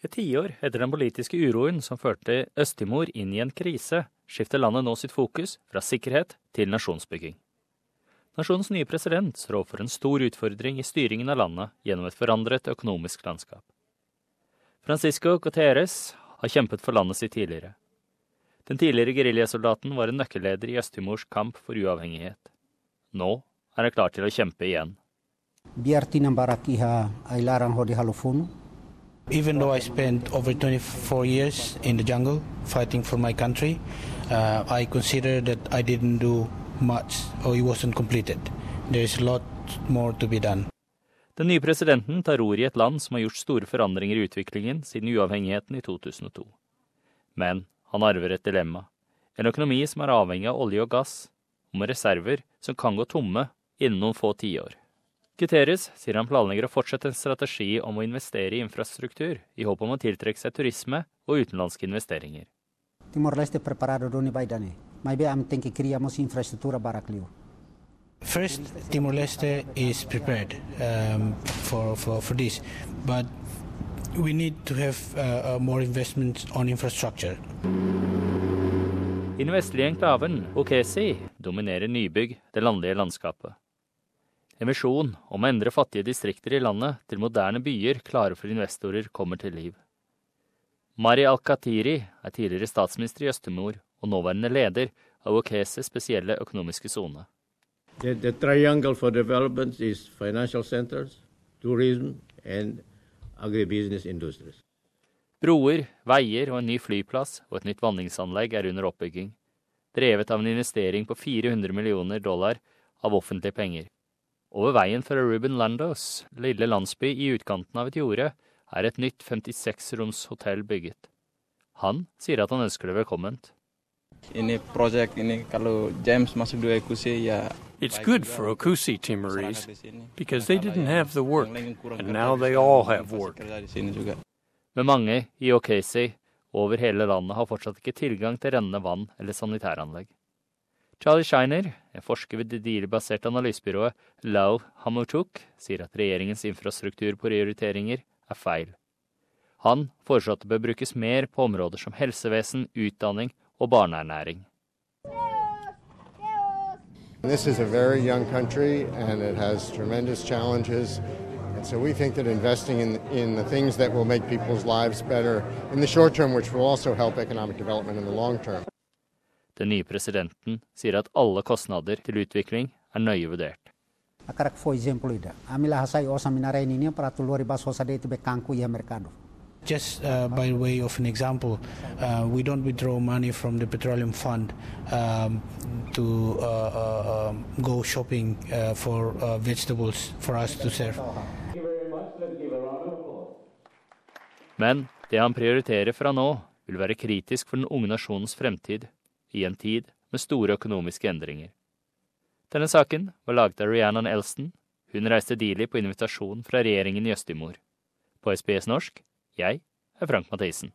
Et tiår etter den politiske uroen som førte Øst-Timor inn i en krise, skifter landet nå sitt fokus fra sikkerhet til nasjonsbygging. Nasjonens nye president står overfor en stor utfordring i styringen av landet gjennom et forandret økonomisk landskap. Francisco Coteres har kjempet for landet sitt tidligere. Den tidligere geriljasoldaten var en nøkkelleder i Øst-Timors kamp for uavhengighet. Nå er han klar til å kjempe igjen. Even though I spent over 24 years in the jungle fighting for my country, uh, I consider that I didn't do much or it wasn't completed. There's a lot more to be done. Den nye presidenten tar ord i et land som har gjort store forandringer i utviklingen siden uavhengigheten i 2002. Men han arver et dilemma. En økonomi som er avhengig av olje og gass, og med reserver som kan gå tomme innen noen få tiår. Guterres sier han planlegger å fortsette en strategi om å investere i infrastruktur, i håp om å tiltrekke seg turisme og utenlandske investeringer. Er. First, Timor-Leste is prepared um, for, for, for this, but we need to have uh, uh, more investments on infrastructure. I den vestlige enklaven, Okesi, dominerer nybygg det landlige landskapet. En visjon om å endre fattige distrikter i landet til moderne byer klare for investorer kommer til liv. Mari Al-Katiri er tidligere statsminister i Øst-Timor og nåværende leder av Okeses spesielle økonomiske sone. The, the triangle for development is financial centers, tourism and agribusiness industries. Broer, veier og en ny flyplass og et nytt vanningsanlegg er under oppbygging, drevet av en investering på 400 millioner dollar av offentlige penger. Over veien fra Ruben Landos lille landsby i utkanten av et jorde er et nytt 56-roms hotell bygget. Han sier at han ønsker det velkomment. It's good for Okusi Timorese because they didn't have the work, and now they all have work. Men mange i Okasi over hele landet har fortsatt ikke tilgang til rennende vann eller sanitæranlegg. Charlie Shiner, en forsker ved det dealbaserte analysebyrået Lau Hamutuk, sier at regjeringens infrastrukturprioriteringer er feil. Han foreslår at det bør brukes mer på områder som helsevesen, utdanning og barneernæring. This is a very young country and it has tremendous challenges. And so we think that investing in, in the things that will make people's lives better in the short term, which will also help economic development in the long term. Den nye presidenten sier at alle kostnader til utvikling er nøye vurdert. Ya mercado. Just uh, by way of an example, uh, we don't withdraw money from the petroleum fund um, to uh, uh um, go shopping uh, for uh, vegetables for us to serve. Men det han prioriterer fra nå, vil være kritisk for den unge nasjonens fremtid i en tid med store økonomiske endringer. Denne saken var laget av Rhiannon Elston. Hun reiste tidlig på invitasjon fra regjeringen i Øst-Timor. På SBS norsk, jeg er Frank Mathisen.